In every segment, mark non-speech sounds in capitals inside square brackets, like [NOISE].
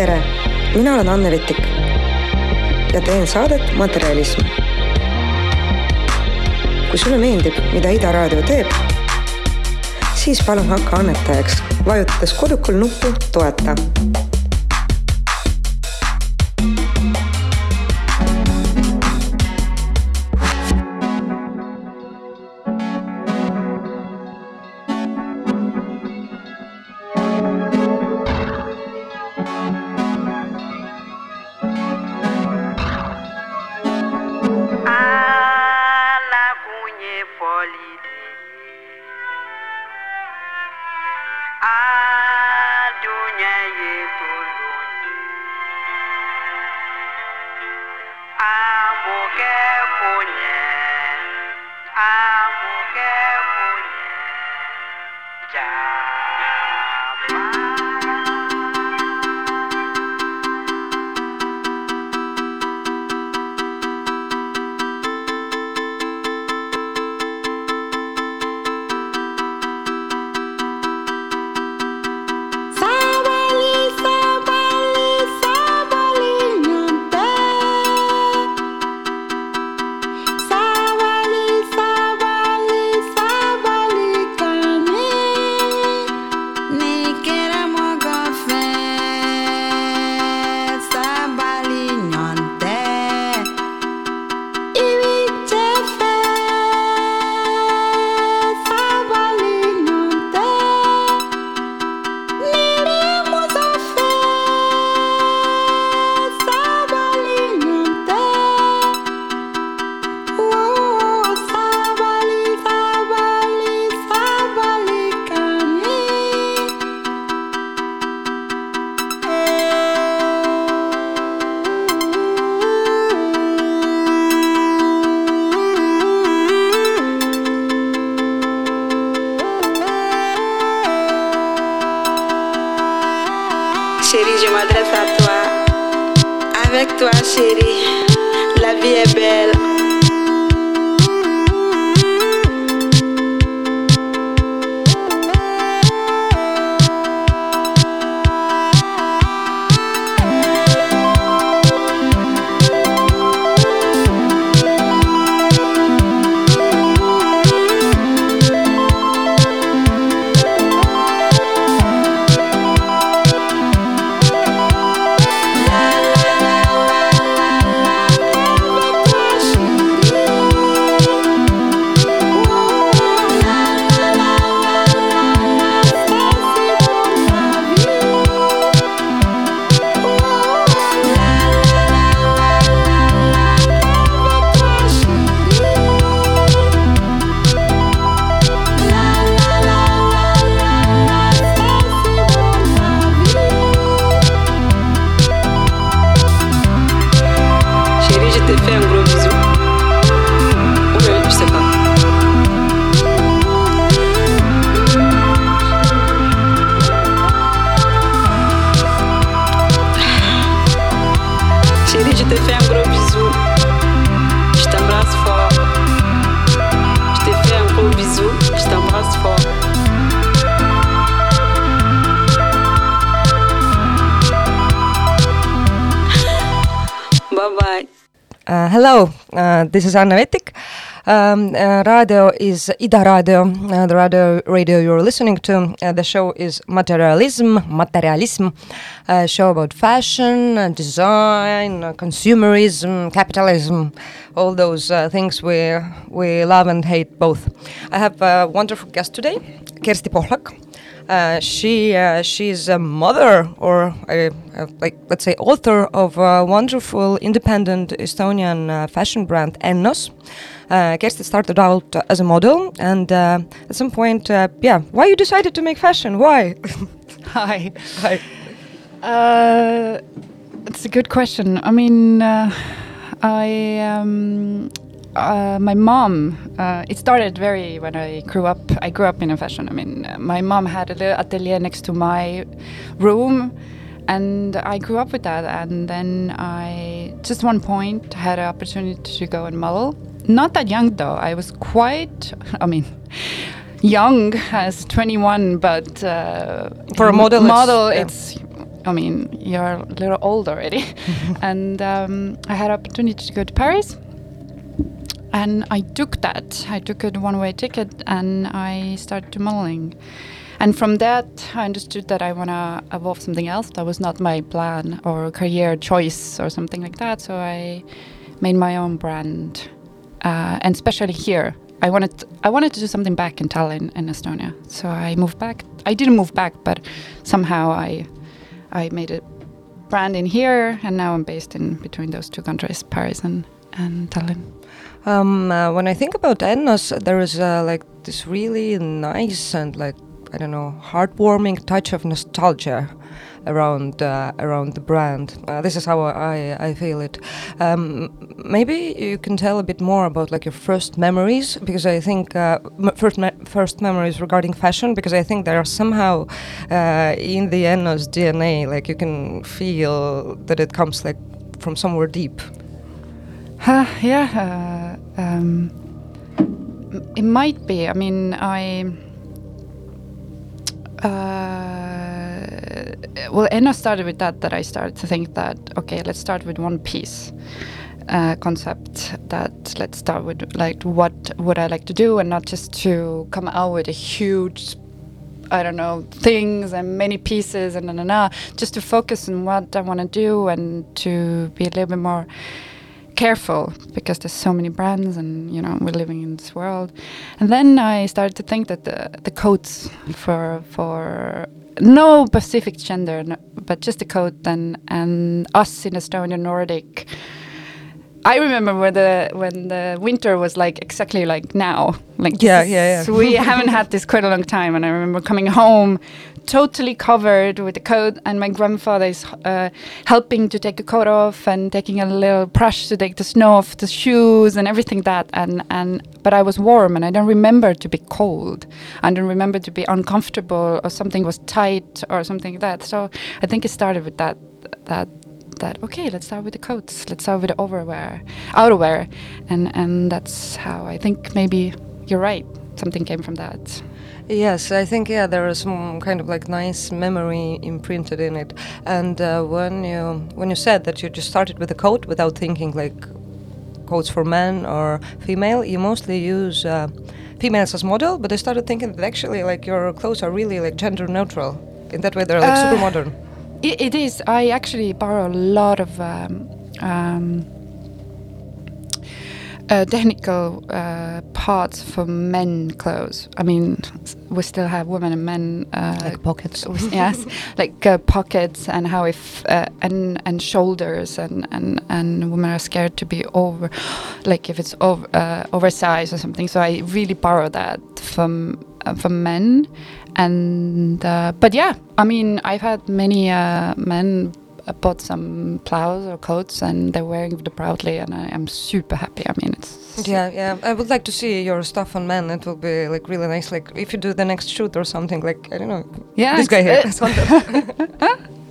tere, mina olen Anne Vetik ja teen saadet Materjalism. kui sulle meeldib, mida Ida Raadio teeb, siis palun hakka annetajaks, vajutades kodukul nuppu toeta this is Anna Vetik. Um, uh, radio is Ida Radio, uh, the radio radio you're listening to. Uh, the show is Materialism, Materialism, a show about fashion, uh, design, uh, consumerism, capitalism, all those uh, things we we love and hate both. I have a wonderful guest today, Kersti Pohlak. Uh, she uh, she's a mother or a, a, like let's say author of a wonderful independent Estonian uh, fashion brand Ennos. Uh, Kersti started out as a model, and uh, at some point, yeah, why you decided to make fashion? Why? [LAUGHS] Hi. Hi. it's a good question. I mean, I. Um, uh, my mom, uh, it started very when I grew up. I grew up in a fashion. I mean, uh, my mom had a little atelier next to my room, and I grew up with that. And then I, just one point, had an opportunity to go and model. Not that young though. I was quite. I mean. Young as 21, but uh, for a model, model, it's, yeah. it's I mean, you're a little old already. [LAUGHS] and um, I had opportunity to go to Paris. And I took that. I took a one-way ticket, and I started to modeling. And from that, I understood that I want to evolve something else. That was not my plan or career choice or something like that. So I made my own brand, uh, and especially here, I wanted I wanted to do something back in Tallinn in Estonia. So I moved back. I didn't move back, but somehow I I made a brand in here, and now I'm based in between those two countries, Paris and and Tallinn. Um, uh, when I think about Ennos, there is uh, like this really nice and like I don't know heartwarming touch of nostalgia around uh, around the brand. Uh, this is how I, I feel it. Um, maybe you can tell a bit more about like your first memories because I think uh, first me first memories regarding fashion because I think they are somehow uh, in the Ennos DNA. Like you can feel that it comes like from somewhere deep. Uh, yeah, um, it might be. I mean, I. Uh, well, Enno started with that. That I started to think that okay, let's start with one piece uh, concept. That let's start with like what would I like to do, and not just to come out with a huge, I don't know, things and many pieces and na na na. Just to focus on what I want to do and to be a little bit more careful because there's so many brands and you know we're living in this world. And then i started to think that the the codes for for no specific gender no, but just the code and and us in estonia nordic I remember when the when the winter was like exactly like now, like yeah, yeah, yeah. we [LAUGHS] haven't had this quite a long time, and I remember coming home totally covered with the coat, and my grandfather is uh, helping to take the coat off and taking a little brush to take the snow off the shoes and everything that, and and but I was warm, and I don't remember to be cold, I don't remember to be uncomfortable or something was tight or something like that. So I think it started with that that that okay let's start with the coats let's start with the overwear outerwear and and that's how i think maybe you're right something came from that Yes, I think yeah, there is some kind of like nice memory imprinted in it. And uh, when you when you said that you just started with a coat without thinking like coats for men or female, you mostly use uh, females as model. But I started thinking that actually like your clothes are really like gender neutral. In that way, they're like Uh, super modern. It, it is. I actually borrow a lot of um, um, uh, technical uh, parts for men clothes. I mean, we still have women and men uh, Like pockets. yes, [LAUGHS] like uh, pockets and how if uh, and and shoulders and and and women are scared to be over, like if it's over uh, oversized or something. So I really borrow that from uh, from men, and uh, but yeah, I mean I've had many uh, men uh, bought some plows or coats and they're wearing them proudly, and I am super happy. I mean it's Yeah, yeah. I would like to see your stuff on men. It will be like really nice. Like if you do the next shoot or something. Like I don't know. yeah this guy here. [LAUGHS] [LAUGHS]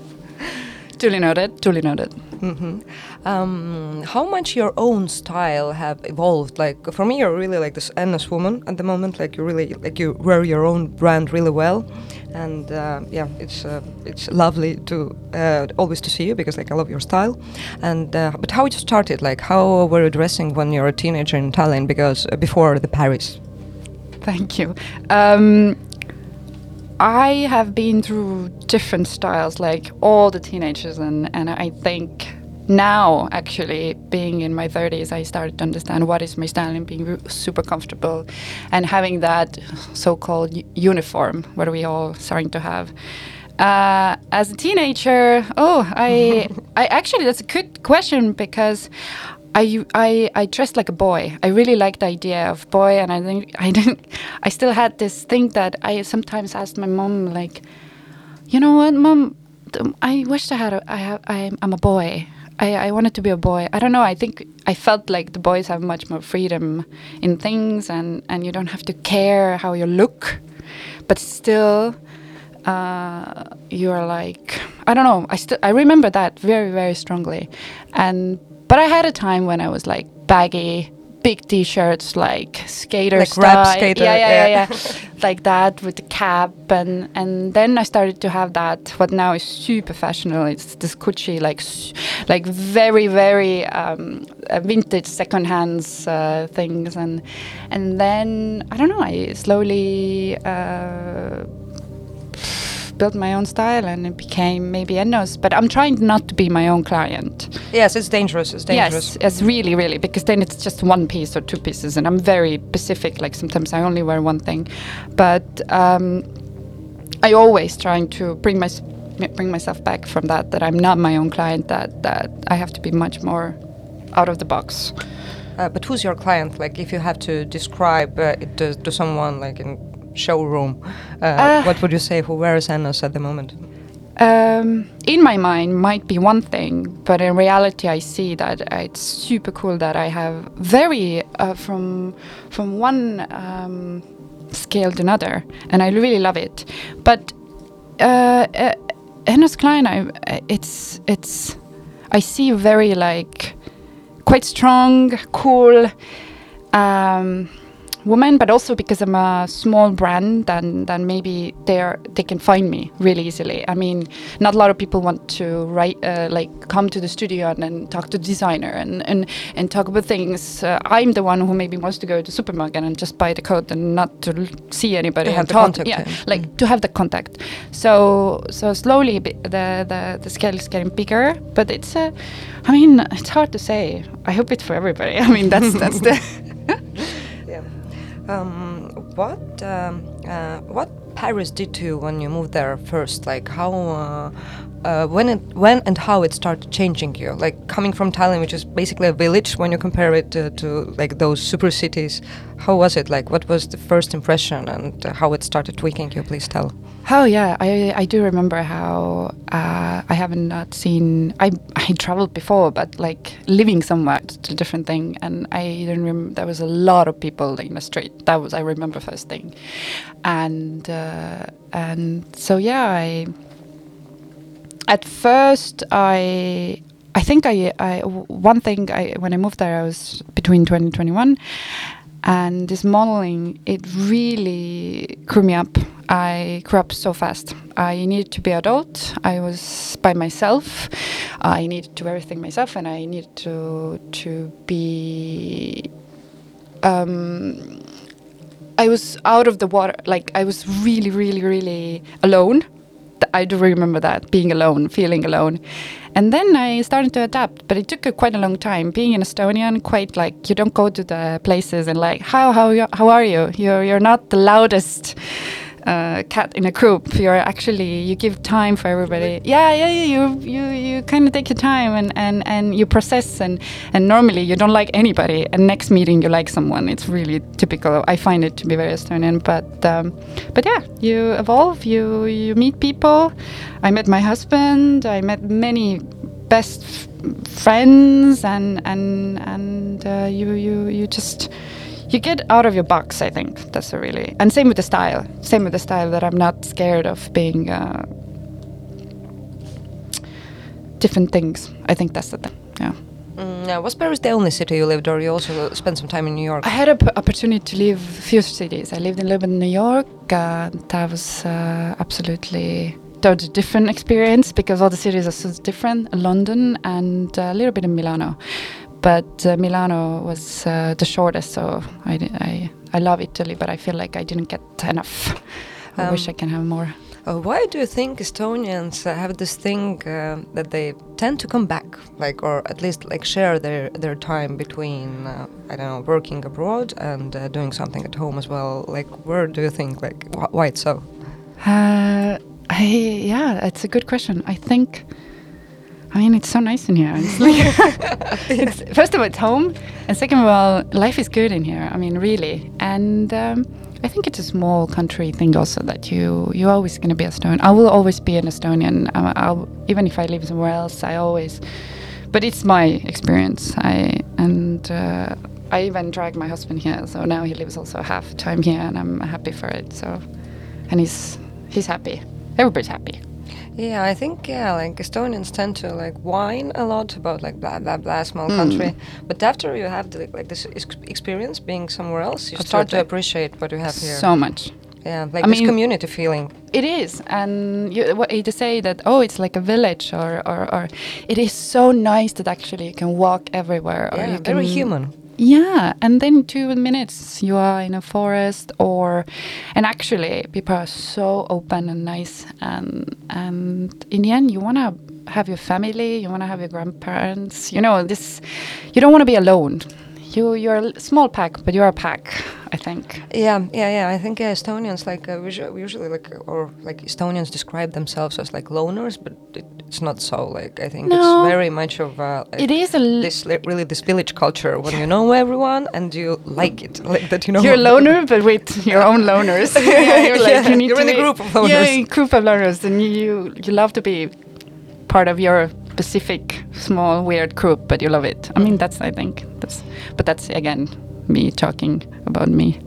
duly noted. Duly noted. hmm Um, how much your own style have evolved? Like for me, you're really like this endless woman at the moment. Like you really like you wear your own brand really well, and uh, yeah, it's uh, it's lovely to uh, always to see you because like I love your style. And uh, but how you started? Like how were you dressing when you were a teenager in Tallinn? Because uh, before the Paris. Thank you. Um, I have been through different styles, like all the teenagers, and, and I think now, actually, being in my 30s, I started to understand what is my style and being super comfortable and having that so called uniform, what we all starting to have. Uh, as a teenager, oh, I, [LAUGHS] I actually, that's a good question because I, I dressed like a boy. I really liked the idea of boy, and I think [LAUGHS] I didn't. I still had this thing that I sometimes asked my mom, like, you know what, mom, I wish I had. A, I have. I, I'm a boy. I, I wanted to be a boy. I don't know. I think I felt like the boys have much more freedom in things, and and you don't have to care how you look, but still uh, you're like I don't know. I still I remember that very very strongly, and but I had a time when I was like baggy, big T-shirts, like skater Like style. skater, yeah, yeah, yeah, yeah. yeah. [LAUGHS] like that with the cap, and and then I started to have that. What now is super fashionable. It's this Gucci, like like very very um, uh, vintage secondhand uh, things, and and then I don't know. I slowly. Uh, built my own style and it became maybe Enno's but I'm trying not to be my own client Yes, it's dangerous. It's dangerous. Yes, yes, really, really, because then it's just one piece or two pieces, and I'm very specific. Like sometimes I only wear one thing, but um, I always trying to bring my bring myself back from that. That I'm not my own client. That that I have to be much more out of the box. Uh, but who's your client? Like, if you have to describe uh, it to, to someone, like in showroom, uh, Uh, what would you say? Who wears Ennos at the moment? um, in my mind might be one thing, but in reality, I see that it's super cool that I have very uh, from from one um, scale to another, and I really love it. But uh, uh, Hennes Klein, I, it's it's I see very like quite strong, cool. Um, woman, but also because I'm a small brand, then then maybe they're they can find me really easily. I mean, not a lot of people want to write uh, like come to the studio and then talk to the designer and and and talk about things. Uh, I'm the one who maybe wants to go to the supermarket and just buy the coat and not to l- see anybody. And talk- contact, yeah, like to have the contact. So so slowly the the the scale is getting bigger, but it's uh, I mean it's hard to say. I hope it's for everybody. [LAUGHS] I mean that's that's the. [LAUGHS] Um, what um, uh, what Paris did to you when you moved there first? Like how, uh, uh, when it when and how it started changing you? Like coming from Tallinn, which is basically a village, when you compare it to, to like those super cities, how was it? Like what was the first impression and uh, how it started tweaking you? Please tell. Oh yeah, I I do remember how uh, I haven't not seen I [LAUGHS] I traveled before, but like living somewhere it's a different thing, and I didn't remember there was a lot of people in the street. That was I remember first thing, and uh, and so yeah, I at first I I think I, I one thing I when I moved there I was between 2021 and this modeling it really grew me up I grew up so fast I needed to be adult I was by myself I needed to do everything myself and I needed to to be um, I was out of the water. Like I was really, really, really alone. I do remember that being alone, feeling alone, and then I started to adapt. But it took a, quite a long time. Being an Estonian, quite like you don't go to the places and like how how how are you? You're you're not the loudest. Uh, cat in a group. You're actually you give time for everybody. Yeah yeah, yeah you you you kind of take your time and and and you process and and normally you don't like anybody. And next meeting you like someone. It's really typical. I find it to be very estonian but um, but yeah you evolve you you meet people. I met my husband. I met many best f- friends and and and uh, you you you just you get out of your box i think that's a really and same with the style same with the style that i'm not scared of being uh, different things i think that's the thing yeah Mm, was Paris the only city you lived, or you also spent some time in New York? I had an opportunity to live a few cities. I lived in a little bit in New York. Uh, that was uh, absolutely totally different [LAUGHS] experience because all the cities are so different. London and a little bit in Milano, but uh, Milano was uh, the shortest. So I, I I love Italy, but I feel like I didn't get enough. [LAUGHS] I wish Um, I can have more. Uh, why do you think Estonians uh, have this thing uh, that they tend to come back, like, or at least like share their their time between, uh, I don't know, working abroad and uh, doing something at home as well? Like, where do you think, like, wh- why it's so? Uh, I yeah, it's a good question. I think. I mean, it's so nice in here. It's [LAUGHS] like, [LAUGHS] it's, first of all, it's home, and second of all, life is good in here. I mean, really, and um, I think it's a small country thing also that you you're always going to be Estonian. I will always be an Estonian. Um, I'll, even if I live somewhere else, I always. But it's my experience. I and uh, I even dragged my husband here, so now he lives also half time here, and I'm happy for it. So, and he's he's happy. Everybody's happy. Yeah, I think yeah, like Estonians tend to like whine a lot about like blah blah blah small Mm. country, but after you have the, like this ex- experience being somewhere else, you start to appreciate what you have here. So much. yeah, like I this mean- community feeling. It is, and you, what you say that oh, it's like a village, or, or, or it is so nice that actually you can walk everywhere, or Yeah, you can very human. Yeah, and then two minutes you are in a forest, or and actually people are so open and nice, and and in the end you wanna have your family, you wanna have your grandparents, you know this, you don't want to be alone. You you're a small pack, but you're a pack, I think. Yeah, yeah, yeah. I think uh, Estonians like uh, usually, usually like or like Estonians describe themselves as like loners, but it, it's not so. Like I think No. it's very much of uh, like It is a l- this really this village culture when you know everyone and you like it, like that you know. You're a [LAUGHS] loner, but with your own loners. [LAUGHS] yeah, [LAUGHS] you're like Yeah, you need you're to in a group of loners. Yeah, a group of loners, and you you love to be part of your specific small weird group, but you love it. I mean, that's I think that's, but that's again me talking about me.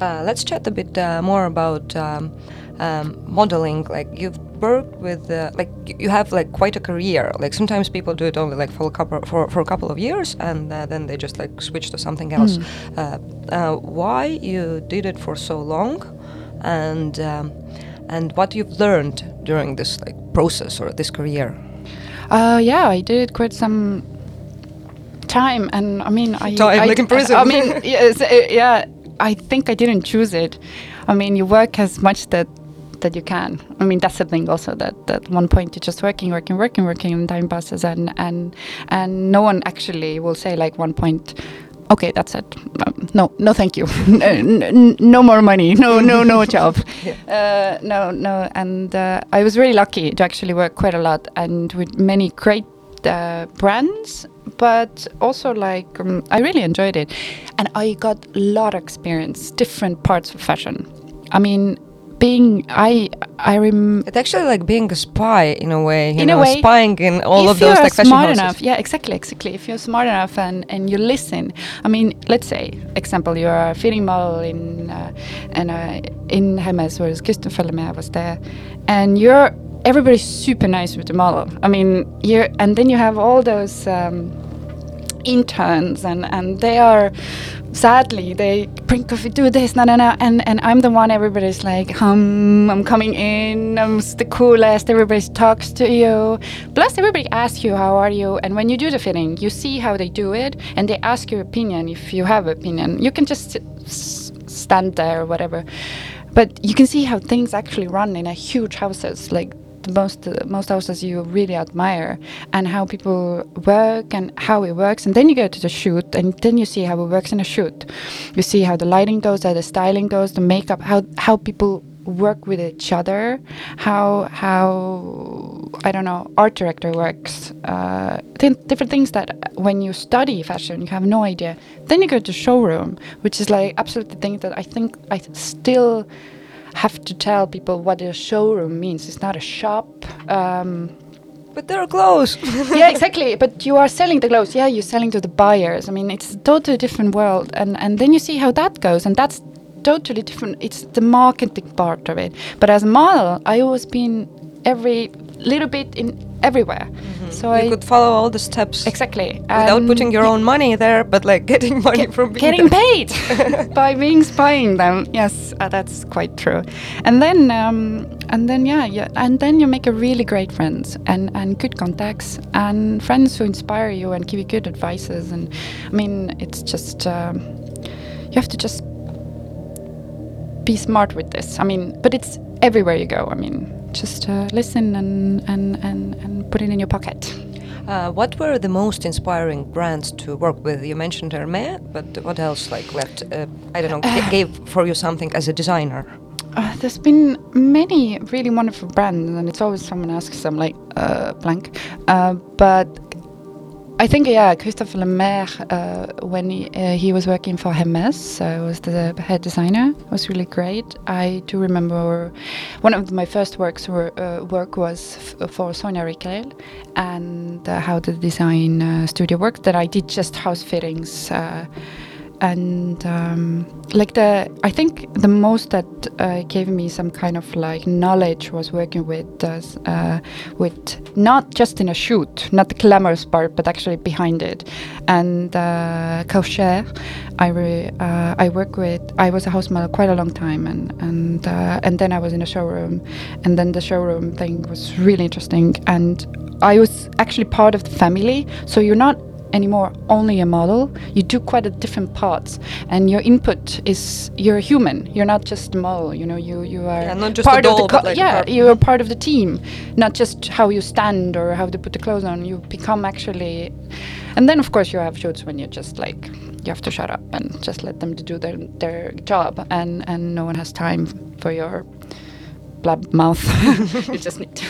Uh, let's chat a bit uh, more about um, um, modeling. Like you've worked with, uh, like you have like quite a career. Like sometimes people do it only like for a couple for, for a couple of years, and uh, then they just like switch to something else. Uh, uh, why you did it for so long, and um, and what you've learned during this like process or this career? Uh, yeah, I did quite some time, and I mean, I Time, I, like in prison. I mean, [LAUGHS] yes, yeah. I think I didn't choose it. I mean, you work as much that that you can. I mean, that's the thing also that at one point you're just working, working, working, working, and time passes, and and and no one actually will say like one point. Okay, that's it. Um, no, no, thank you. [LAUGHS] no, no more money. No, no, no [LAUGHS] job. Uh, no, no. And uh, I was really lucky to actually work quite a lot and with many great uh, brands, but also like um, I really enjoyed it, and I got a lot of experience, different parts of fashion. I mean, being I I rem. It's actually like being a spy in a way. You In a know, way, spying in all of those you're like fashion smart houses. enough, yeah, exactly, exactly. If you're smart enough and, and you listen, I mean, let's say, example, you're a fitting model in uh, and uh, in Hermes, whereas Christophe Lemaire was there, and you're everybody's super nice with the model. I mean, you're and then you have all those. Um, interns and and they are sadly they bring coffee do this no no no and and i'm the one everybody's like hum i'm coming in i'm the coolest everybody talks to you. Plus everybody asks you how are you? And when you do the fitting you see how they do it and they ask your opinion. If you have opinion you can just stand there or whatever. But you can see how things actually run in a huge houses like the most uh, most houses you really admire and how people work and how it works. And then you go to the shoot and then you see how it works in a shoot. You see how the lighting goes how the styling goes the makeup how how people work with each other how how i don't know art director works uh, th- different things that when you study fashion you have no idea. Then you go to showroom which is like absolutely thing that i think i still have to tell people what a showroom means. It's not a shop. Um, But they're clothes. [LAUGHS] yeah, exactly. But you are selling the clothes. Yeah, you're selling to the buyers. I mean, it's a totally different world. And and then you see how that goes, and that's totally different. It's the marketing part of it. But as a model, I always been every little bit in everywhere. So you I could follow all the steps exactly without And putting your own money there, but like [LAUGHS] getting money from being getting paid [LAUGHS] by being spying them. Yes, uh, that's quite true. And then, um, and then, yeah, yeah, and then you make a really great friends and and good contacts and friends who inspire you and give you good advices. And I mean, it's just um, you have to just be smart with this. I mean, but it's everywhere you go. I mean, just uh, listen and, and and and put it in your pocket. Uh, what were the most inspiring brands to work with? You mentioned Hermès, but what else like left? Uh, I don't know, gave for you something as a designer. Uh, there's been many really wonderful brands, and it's always someone asks, I'm like, uh, blank. Uh, but I think, yeah, Christophe Lemaire, uh, when he, uh, he was working for Hermes, I was the head designer, was really great. I do remember one of my first works were, uh, work was for Sonia Rykiel and uh, how the design uh, studio worked, that I did just house fittings. Uh, and um, like the I think the most that uh, gave me some kind of like knowledge was working with uh, with not just in a shoot, not the glamorous part, but actually behind it. And uh, Caucher, I re, uh, I work with. I was a house model quite a long time, and and uh, and then I was in a showroom, and then the showroom thing was really interesting, and I was actually part of the family. So you're not anymore only a model. You do quite a different parts, and your input is you're a human. You're not just a model. You know, you you are Yeah, not just part a of doll, the like yeah. part- You're part of the team, not just how you stand or how to put the clothes on. You become actually, and then of course you have shoots when you're just like you have to shut up and just let them to do their their job, and and no one has time for your blab mouth. [LAUGHS] you just need to.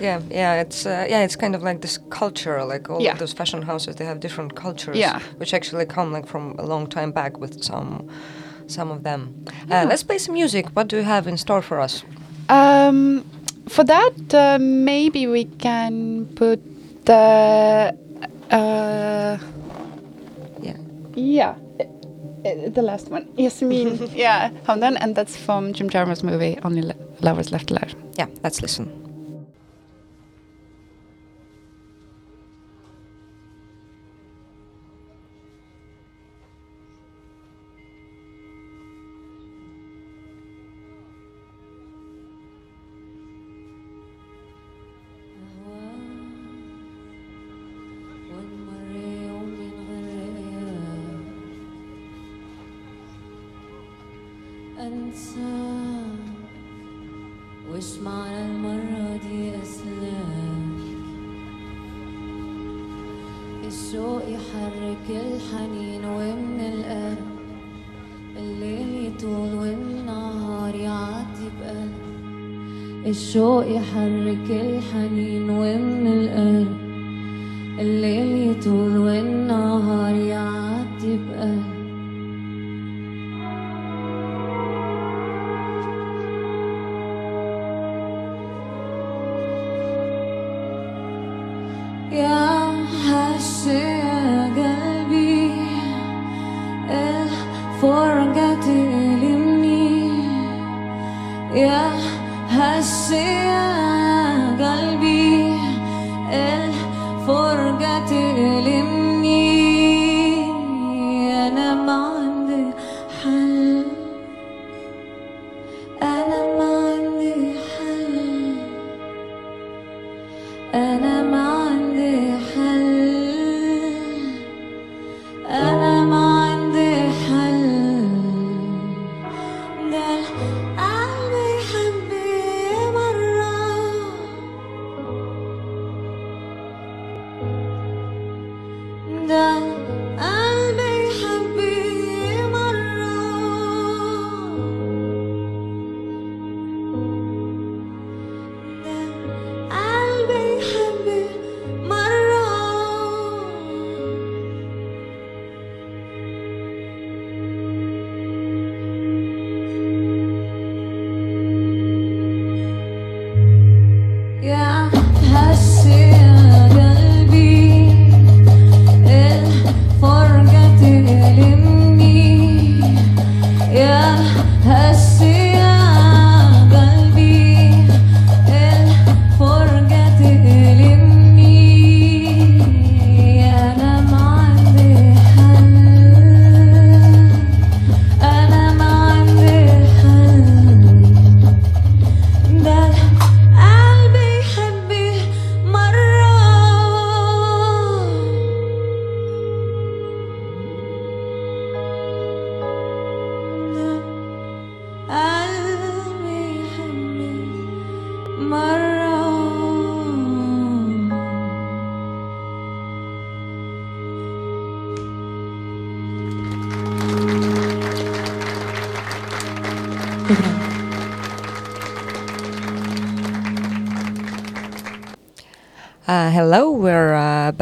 Yeah, yeah, it's uh, yeah, it's kind of like this culture, like all Yeah. of those fashion houses. They have different cultures, Yeah. which actually come like from a long time back with some, some of them. Uh, let's play some music. What do you have in store for us? Um, for that, uh, maybe we can put the. Uh, Yeah. yeah. Uh, The last one, Yasmine. [LAUGHS] yeah, hold on, and that's from Jim Jarmusch's movie "Only Lovers Left Alive." Yeah, let's listen. الشوق يحرك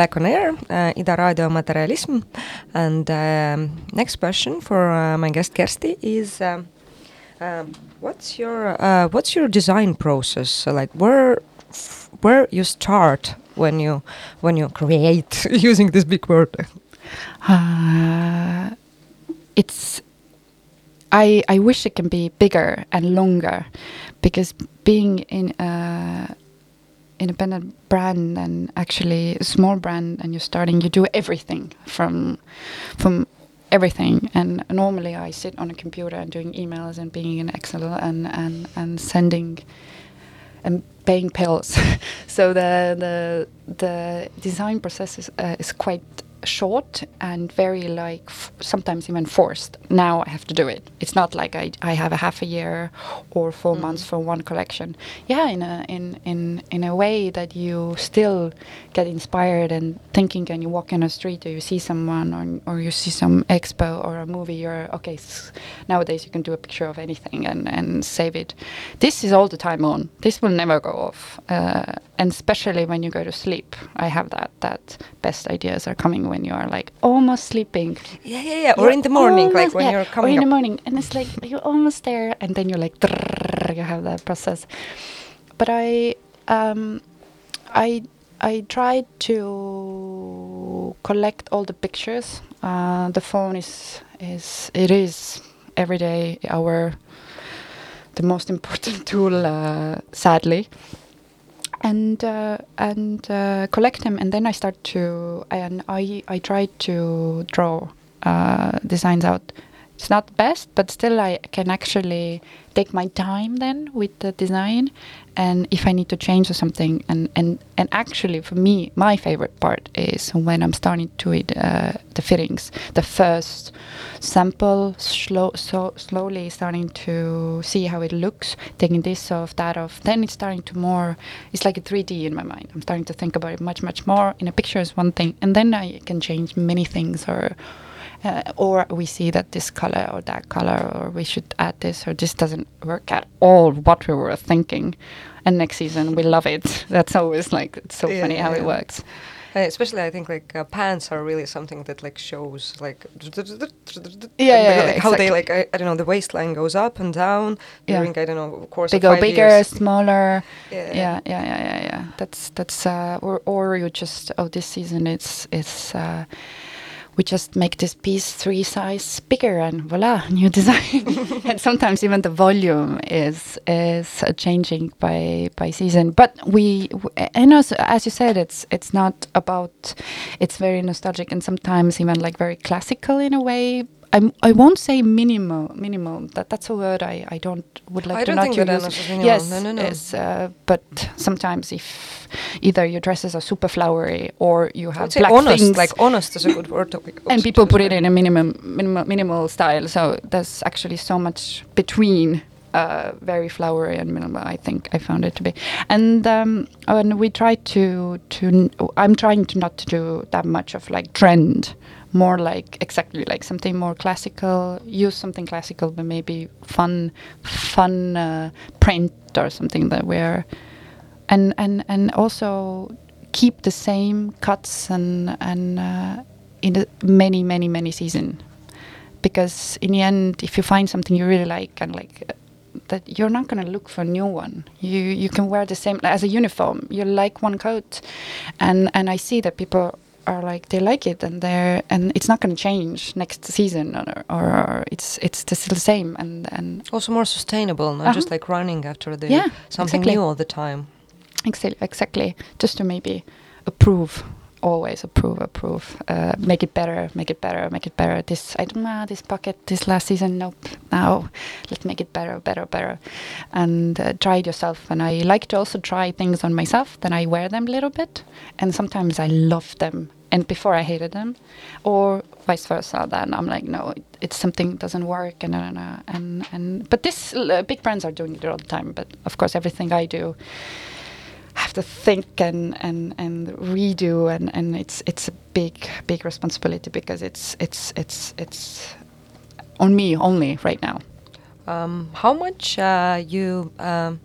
Back on air, uh, Ida Radio Materialism. And um, next question for uh, my guest Kersti is um, um, what's your uh, what's your design process? Like where where you start when you when you create [LAUGHS] using this big word? Uh, it's I I wish it can be bigger and longer, because being in a independent brand and actually a small brand and you're starting, you do everything from from everything. And normally I sit on a computer and doing emails and being in Excel and and and sending and paying pills. [LAUGHS] so the the the design process is, uh, is quite short and very like f- sometimes even forced. Now I have to do it. It's not like I, I have a half a year or 4 months for one collection. Yeah, in a in in in a way that you still get inspired and thinking, and you walk in a street or you see someone or or you see some expo or a movie. You're okay. S- nowadays you can do a picture of anything and and save it. This is all the time on. This will never go off. Uh, and especially when you go to sleep, I have that that best ideas are coming when you are like almost sleeping. Yeah, yeah, yeah. Or You're in the morning, like when yeah, you're coming. or in the morning, and it's like you're almost there, and then you're like, you have that process. But I, um, I, I tried to collect all the pictures. Uh, the phone is is it is every day our the most important [LAUGHS] tool, uh, sadly and uh, and uh, collect them, and then I start to and I I try to draw uh, designs out. It's not best, but still I can actually take my time then with the design, and if I need to change or something, and and and actually for me my favorite part is when I'm starting to it uh, the fittings, the first sample slow so slowly starting to see how it looks taking this off that off then it's starting to more it's like a 3d in my mind. I'm starting to think about it much much more. In a picture is one thing and then i can change many things or uh, or we see that this color or that color or we should add this or this doesn't work at all what we were thinking. And next season we love it. [LAUGHS] That's always like it's so Yeah, funny how it works. Uh, especially, I think like uh, pants are really something that like shows like [LAUGHS] Yeah, yeah, like, yeah, how they like I, I don't know the waistline goes up and down Yeah. during I don't know course they of go bigger years. smaller. Yeah. yeah yeah yeah yeah yeah. That's that's uh or or you just oh this season it's it's uh we just make this piece three size bigger and voila [LAUGHS] new design [LAUGHS] and sometimes even the volume is is uh, changing by by season but we w- and also as you said it's it's not about it's very nostalgic and sometimes even like very classical in a way I'm, I won't say minimal. Minimal. That that's a word I, I don't would like I to don't not think to that use. Ennos is minimal. Yes, No, no, no. yes, uh, but sometimes if either your dresses are super flowery or you have black honest, things, like honest is a good word. To, and people put it in a minimum, minimal, minimal style. So there's actually so much between uh, very flowery and minimal. I think I found it to be, and um, and we try to to. n- I'm trying to not to do that much of like trend, more like exactly like something more classical. Use something classical, but maybe fun, fun uh, print or something that we're and and and also keep the same cuts and and uh, in the many many many season because in the end if you find something you really like and like uh, that you're not going to look for a new one you you can wear the same as a uniform you like one coat and and i see that people are like they like it and they're and it's not going to change next season or, or it's it's still the same and and Also more sustainable, not just Uh-huh. like running after the Yeah, something exactly. new all the time. Exactly, exactly. Just to maybe approve, always approve, approve. Uh, make it better, make it better, make it better. This I don't know. This pocket, this last season, nope. Now, let's make it better, better, better, and uh, try it yourself. And I like to also try things on myself. Then I wear them a little bit, and sometimes I love them. And before I hated them, or vice versa. Then I'm like, no, it, it's something doesn't work, and and and and. But this uh, big brands are doing it all the time. But of course, everything I do have to think and and and redo and and it's it's a big big responsibility because it's it's it's it's on me only right now Um, how much uh, you um,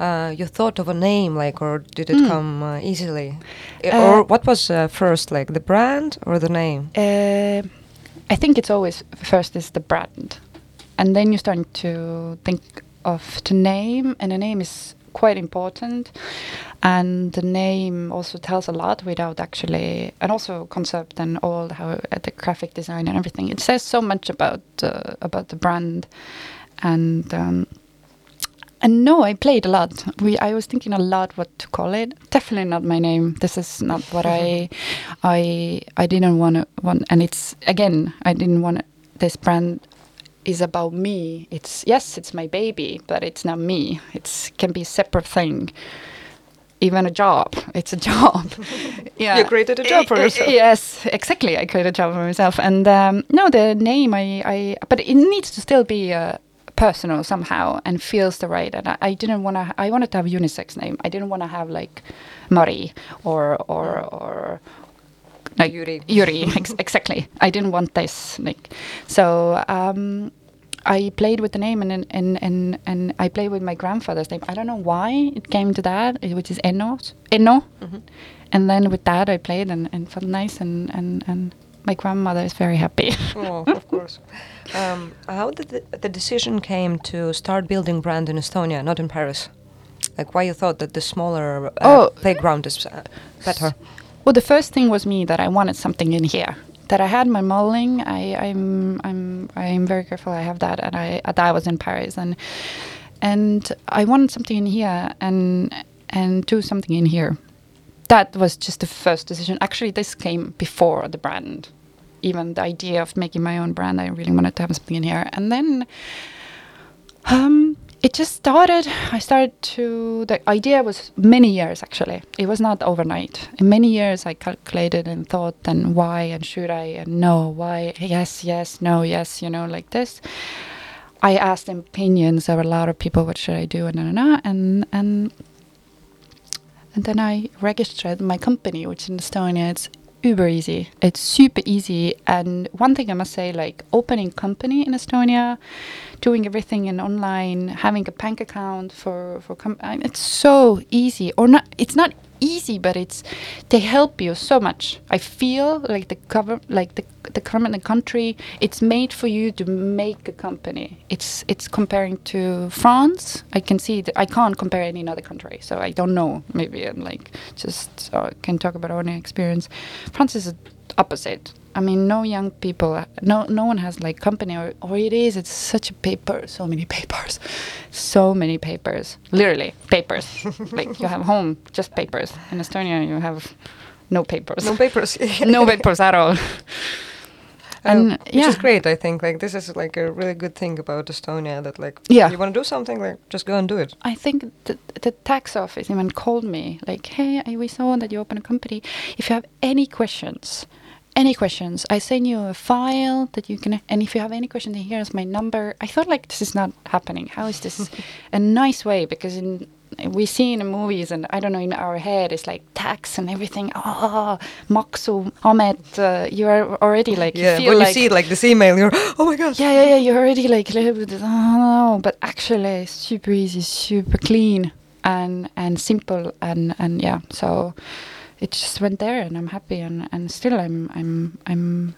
uh, you thought of a name, like, or did it Mm. come uh, easily, Uh, or what was uh, first, like the brand or the name? uh, i think it's always first is the brand and then you start to think of the name and the name is quite important, and the name also tells a lot without actually, and also concept and all how uh, the graphic design and everything. It says so much about uh, about the brand, and. Um, and no, I played a lot. We, I was thinking a lot what to call it. Definitely not my name. This is not what I, [LAUGHS] I, I didn't want to want. And it's again, I didn't want this brand is about me. It's yes, it's my baby, but it's not me. It's can be a separate thing. Even a job, it's a [LAUGHS] job. [LAUGHS] yeah, You created a job for I- I- yourself. Yes, exactly. I created a job for myself, and um, no, the name I, I, but it needs to still be uh, personal somehow and feels the right. And I, I didn't want to. I wanted to have unisex name. I didn't want to have like Marie or or or like Yuri. Yuri, [LAUGHS] ex- exactly. I didn't want this. Like, so um, I played with the name, and and and and I played with my grandfather's name. I don't know why it came to that, eh, which is Enno. Enno. And then with that, I played and, and felt nice, and, and, and my grandmother is very happy. [LAUGHS] Oh, of course. Um, how did the, the decision came to start building brand in Estonia, not in Paris? Like why you thought that the smaller uh, Oh. playground is uh, better? Well, the first thing was me that I wanted something in here. That I had my modeling. I, I'm I'm I'm very careful. I have that, and I that I was in Paris, and and I wanted something in here, and and do something in here. That was just the first decision. Actually, this came before the brand. Even the idea of making my own brand, I really wanted to have something in here, and then um, it just started. I started to. The idea was many years actually. It was not overnight. In many years, I calculated and thought, and why, and should I, and no, why, yes, yes, no, yes, you know, like this. I asked opinions of a lot of people. What should I do, and and and and and, then I registered my company, which in Estonia it's uber easy. It's super easy. And one thing I must say, like opening company in Estonia, doing everything in online, having a bank account for for com- it's so easy. Or not? It's not easy, but it's they help you so much. I feel like the cover, like the the government, the country, it's made for you to make a company. It's it's comparing to France. I can see that I can't compare any other country, so I don't know. Maybe I'm like just uh, can talk about our own experience. France is the opposite. I mean, no young people, no no one has like company, or, or it is. It's such a paper, so many papers, so many papers, literally papers. [LAUGHS] like you have home, just papers. In Estonia, you have no papers, No papers. [LAUGHS] no papers at all. [LAUGHS] Um, And, which yeah. is great. I think like this is like a really good thing about Estonia that like Yeah. you want to do something like just go and do it. I think the, the tax office even called me like, "Hey, I- we saw that you open a company. If you have any questions, any questions, I send you a file that you can. And if you have any questions, here's my number." I thought like this is not happening. How is this [LAUGHS] a nice way? Because in we see in movies and I don't know in our head it's like tax and everything. Oh, Maksu Ahmet, uh, you are already like you yeah, feel when like you see like this email, you're oh my god. yeah, yeah, yeah. You're already like a little bit. Oh no, but actually, super easy, super clean, and and simple, and and yeah. So it just went there, and I'm happy, and and still I'm I'm I'm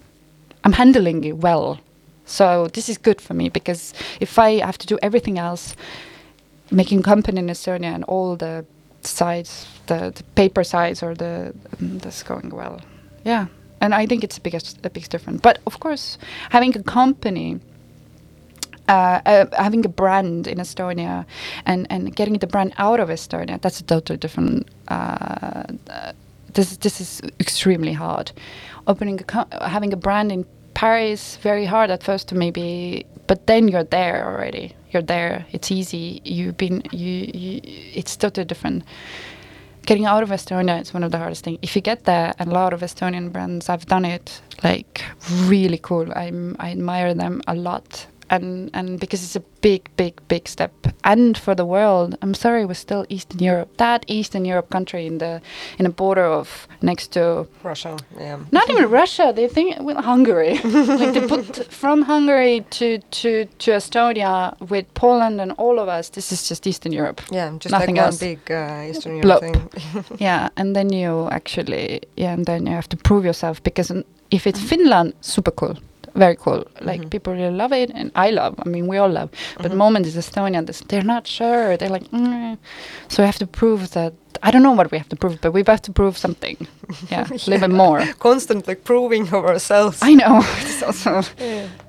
I'm handling it well. So this is good for me because if I have to do everything else, making company in Estonia and all the sides, the, the paper sides or the um, that's going well. Yeah, and I think it's a biggest a big difference. But of course, having a company. Uh, uh, having a brand in Estonia and, and getting the brand out of Estonia, that's a totally different. Uh, this this is extremely hard. Opening a having a brand in Paris very hard at first to maybe, but then you're there already. You're there. It's easy. You've been you. you it's totally different. Getting out of Estonia is one of the hardest things. If you get there, and a lot of Estonian brands, I've done it. Like really cool. I'm I admire them a lot. And, and because it's a big, big, big step, and for the world, I'm sorry, we're still Eastern Europe. That Eastern Europe country in the in a border of next to Russia. Yeah. not even [LAUGHS] Russia. They think well, Hungary. [LAUGHS] like they put from Hungary to, to, to Estonia with Poland and all of us. This is just Eastern Europe. Yeah, just Nothing like else. one big uh, Eastern. Europe thing. [LAUGHS] yeah, and then you actually yeah, and then you have to prove yourself because if it's Finland, super cool. Very cool. Like people really love it, and I love. I mean, we all love. But moment is Estonia. this- They're not sure. They're like, mm. so we have to prove that. I don't know what we have to prove, but we have to prove something. [LAUGHS] Yeah, a little bit more. Constantly proving of ourselves. I know. [LAUGHS] it's [LAUGHS] also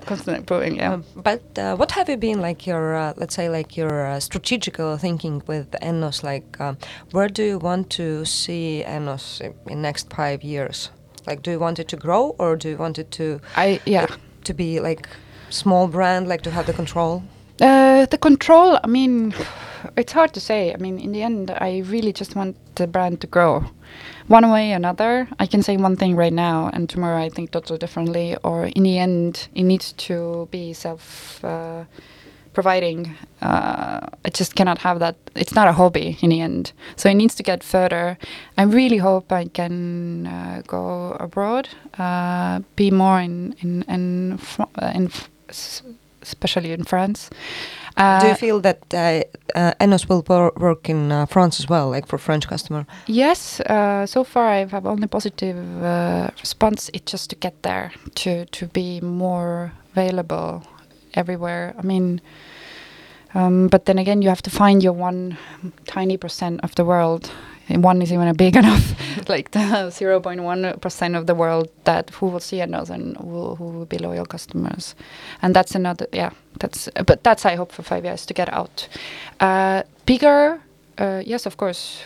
constantly proving. Yeah. Um, but uh, what have you been like your, uh, let's say, like your uh, strategical thinking with Ennos? Like, um, where do you want to see Ennos in, in next five years? Like, do you want it to grow or do you want it to I yeah. to be like small brand, like to have the control? Uh, the control, I mean, it's hard to say. I mean, in the end, I really just want the brand to grow. One way or another, I can say one thing right now, and tomorrow I think totally differently. Or in the end, it needs to be self uh, providing. Uh, I just cannot have that. It's not a hobby in the end. So it needs to get further. I really hope I can uh, go abroad, uh, be more in in in, Fr- uh, in especially in France. Uh, do you feel that uh, uh, Ennos will wor- work in uh, France as well, like for French customer? Yes, uh, so far I've have only positive uh, response. It's just to get there, to to be more available everywhere. I mean, um, but then again, you have to find your one tiny percent of the world. And one is even a big [LAUGHS] enough, like the zero point one percent of the world that who will see us and who, who will be loyal customers, and that's another. Yeah, that's. But that's I hope for five years to get out. Uh, bigger, uh, yes, of course.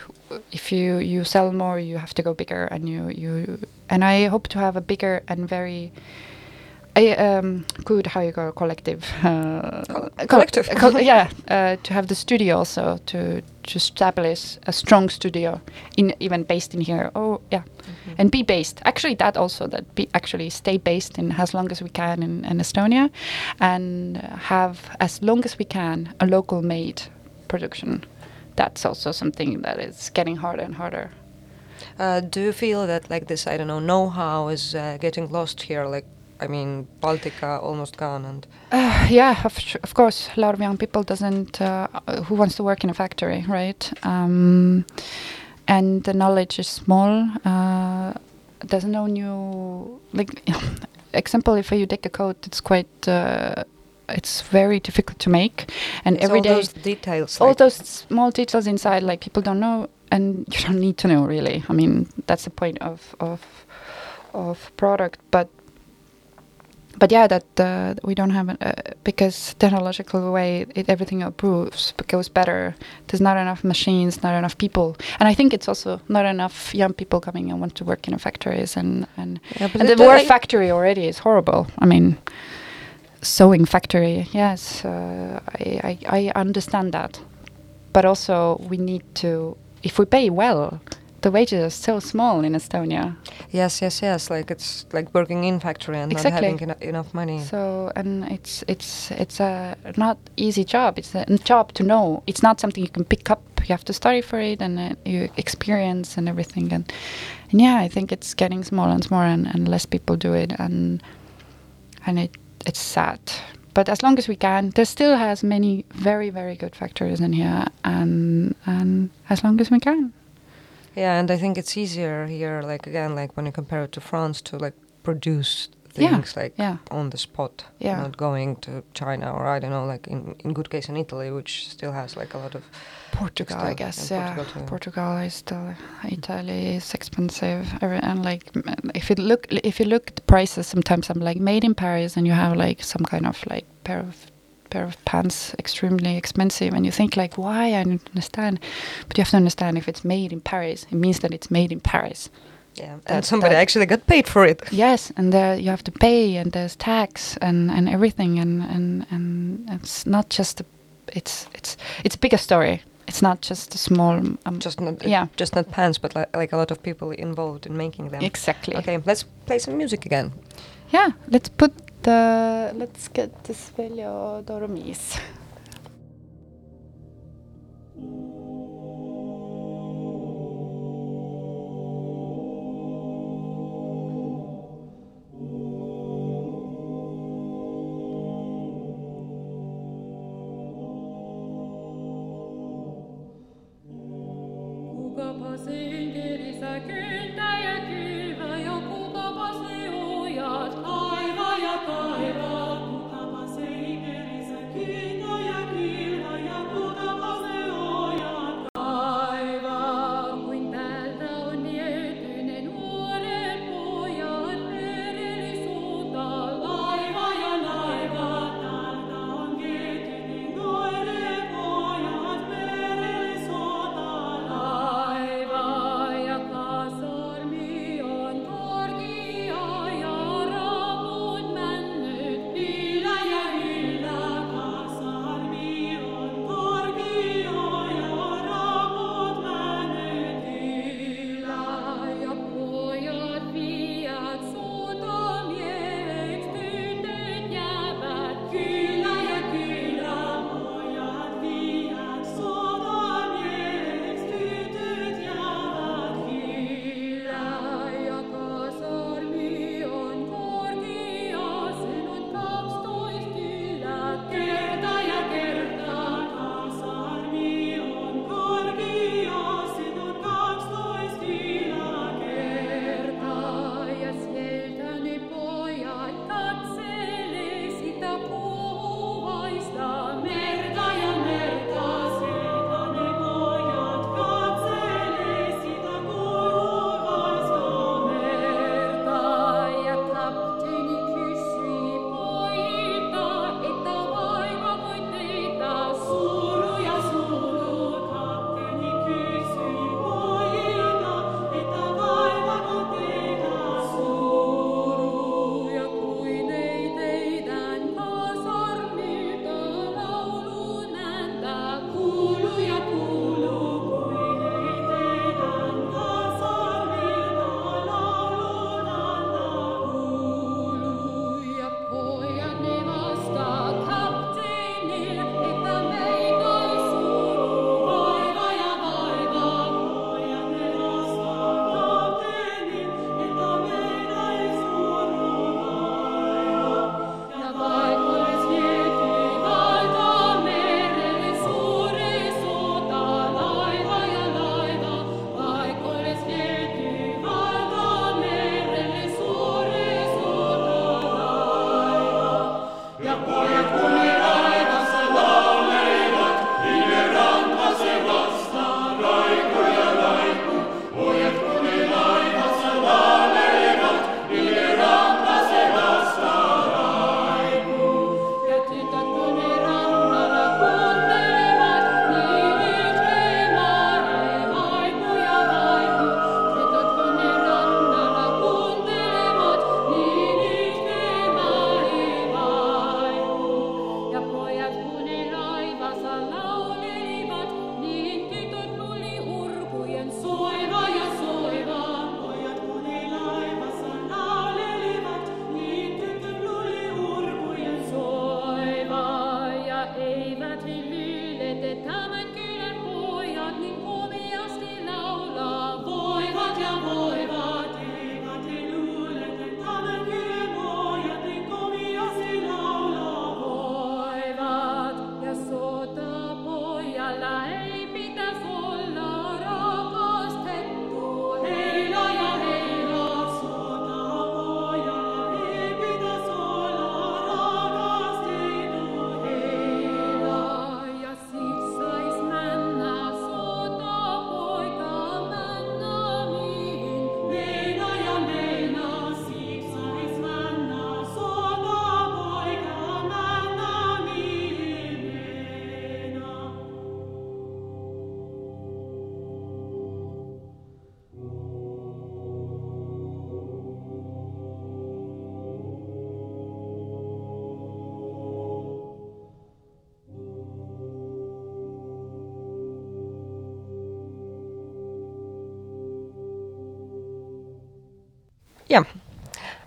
If you you sell more, you have to go bigger, and you you and I hope to have a bigger and very. I, um, good, how you go, collective. Uh, Col- col- collective. col- yeah, uh, to have the studio also to to establish a strong studio, in even based in here. Oh yeah, and be based. Actually, that also that be actually stay based in as long as we can in, in Estonia, and have as long as we can a local made production. That's also something that is getting harder and harder. Uh, do you feel that like this, I don't know, know-how is uh, getting lost here? Like, I mean, Baltika almost gone, and Uh, yeah, of, of course. A lot of young people doesn't uh, who wants to work in a factory, right? Um, and the knowledge is small. Uh, doesn't know new like [LAUGHS] example. If you take a coat, it's quite. Uh, it's very difficult to make, and it's every all day those details. all like, those small details inside like people don't know and you don't need to know really i mean that's the point of of of product but but yeah that uh, we don't have uh, because technological way it, everything improves goes better. There's not enough machines not enough people. And i think it's also not enough young people coming and want to work in factories and and, Yeah, and the word factory already is horrible. I mean sewing factory yes uh, I, I i understand that. But also we need to if we pay well the wages are so small in estonia. Yes, yes, yes. Like it's like working in factory and Exactly. not having eno- enough money. so and it's it's it's a not easy job. It's a job to know. It's not something you can pick up. You have to study for it and uh, you experience and everything. And and yeah i think it's getting smaller and smaller and, and less people do it. And and it it's sad. But as long as we can there still has many very very good factories in here. And and as long as we can Yeah, and I think it's easier here. Like again, like when you compare it to France, to like produce Yeah, things like yeah on the spot, Yeah. not going to China or I don't know, like in in good case in Italy, which still has like a lot of Portugal, I guess. Yeah, Portugal. Portugal is still. Italy is expensive, and like if you look, if you look at the prices, sometimes I'm like made in Paris, and you have like some kind of like pair of pair of pants extremely expensive, and you think like, why? I don't understand, but you have to understand if it's made in Paris, it means that it's made in Paris. yeah, and That- somebody that- actually got paid for it. Yes, and there you have to pay, and there's tax and, and everything, and, and and it's not just a, it's it's it's a bigger story. It's not just a small. Um, Just not Yeah. just not pants, but like, like a lot of people involved in making them. exactly. Okay, let's play some music again. Yeah, let's put the let's get this Veljo Tormis. Yeah.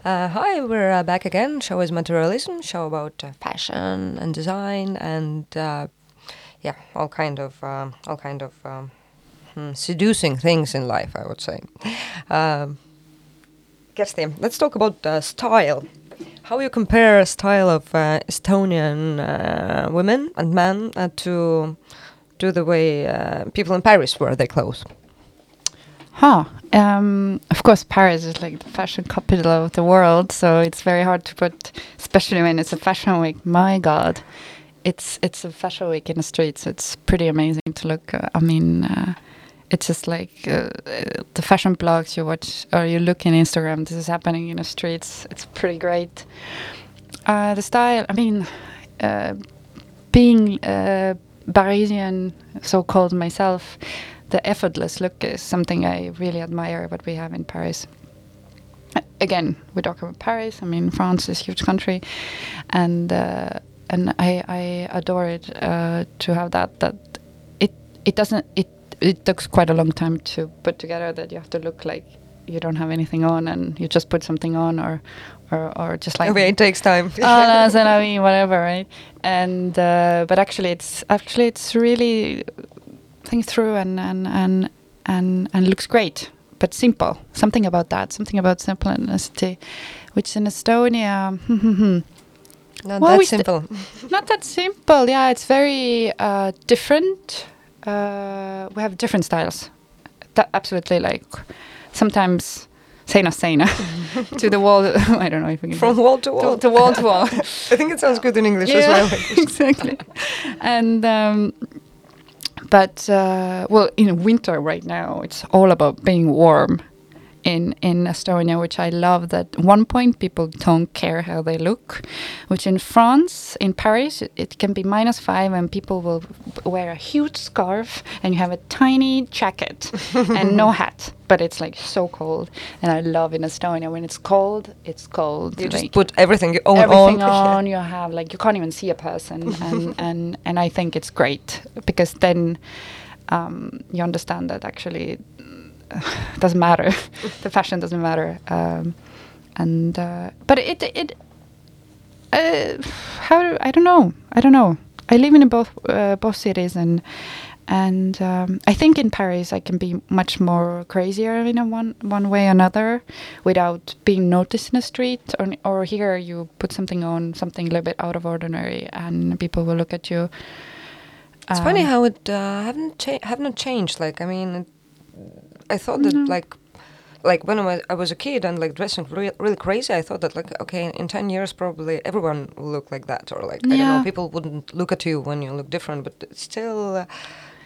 Uh, hi, we're uh, back again. Show is materialism. Show about uh, fashion and design and uh, yeah, all kind of um, all kind of um, hmm, seducing things in life. I would say. Um, Kersti, let's talk about uh, style. How you compare style of uh, Estonian women and men to to the way people in Paris wear their clothes? Huh. Um, of course, Paris is like the fashion capital of the world, so it's very hard to put, especially when it's a fashion week. My God, it's it's a fashion week in the streets. It's pretty amazing to look. Uh, I mean, uh, it's just like uh, the fashion blogs you watch or you look in Instagram. This is happening in the streets. It's pretty great. Uh, the style. I mean, uh, being uh, Parisian, so called myself the effortless look is something I really admire what we have in Paris. Again, we talk about Paris. I mean, France is a huge country, and uh, and I, I adore it uh, to have that. That it it doesn't it it takes quite a long time to put together. That you have to look like you don't have anything on, and you just put something on, or or, or just like okay, it takes time. oh, no, so I mean, whatever, right? And uh, but actually, it's actually it's really think through and and and and and looks great, but simple. Something about that, something about simplicity, which in Estonia, [LAUGHS] Not Well, that simple. [LAUGHS] not that simple. Yeah, it's very uh, different. Uh, we have different styles. That absolutely like sometimes seina seina [LAUGHS] to the wall. I don't know if we can From wall to wall. to, to wall to wall. I think it sounds good in English as well. exactly. And um, but uh, well, in winter right now, it's all about being warm. In in Estonia, which I love, that one point people don't care how they look, which in France, in Paris, it, it can be minus five and people will wear a huge scarf and you have a tiny jacket and no [LAUGHS] hat, but it's like so cold. And I love in Estonia when it's cold, it's cold. You just put everything you own everything on. on. You have like you can't even see a person, [LAUGHS] and and and I think it's great because then um, you understand that actually it [SIGHS] doesn't matter. [LAUGHS] the fashion doesn't matter, um, and uh, but it it. Uh, how do, I don't know. I don't know. I live in both uh, both cities, and and um, I think in Paris I can be much more crazier in a one one way or another, without being noticed in the street. Or or here you put something on, something a little bit out of ordinary, and people will look at you. It's funny Um, how it uh, haven't cha- have not changed. Like I mean, it, I thought that No. like like when I was, I was a kid and like dressing re- really crazy, I thought that like okay, in ten years probably everyone will look like that, or like I don't know, people wouldn't look at you when you look different, but still uh,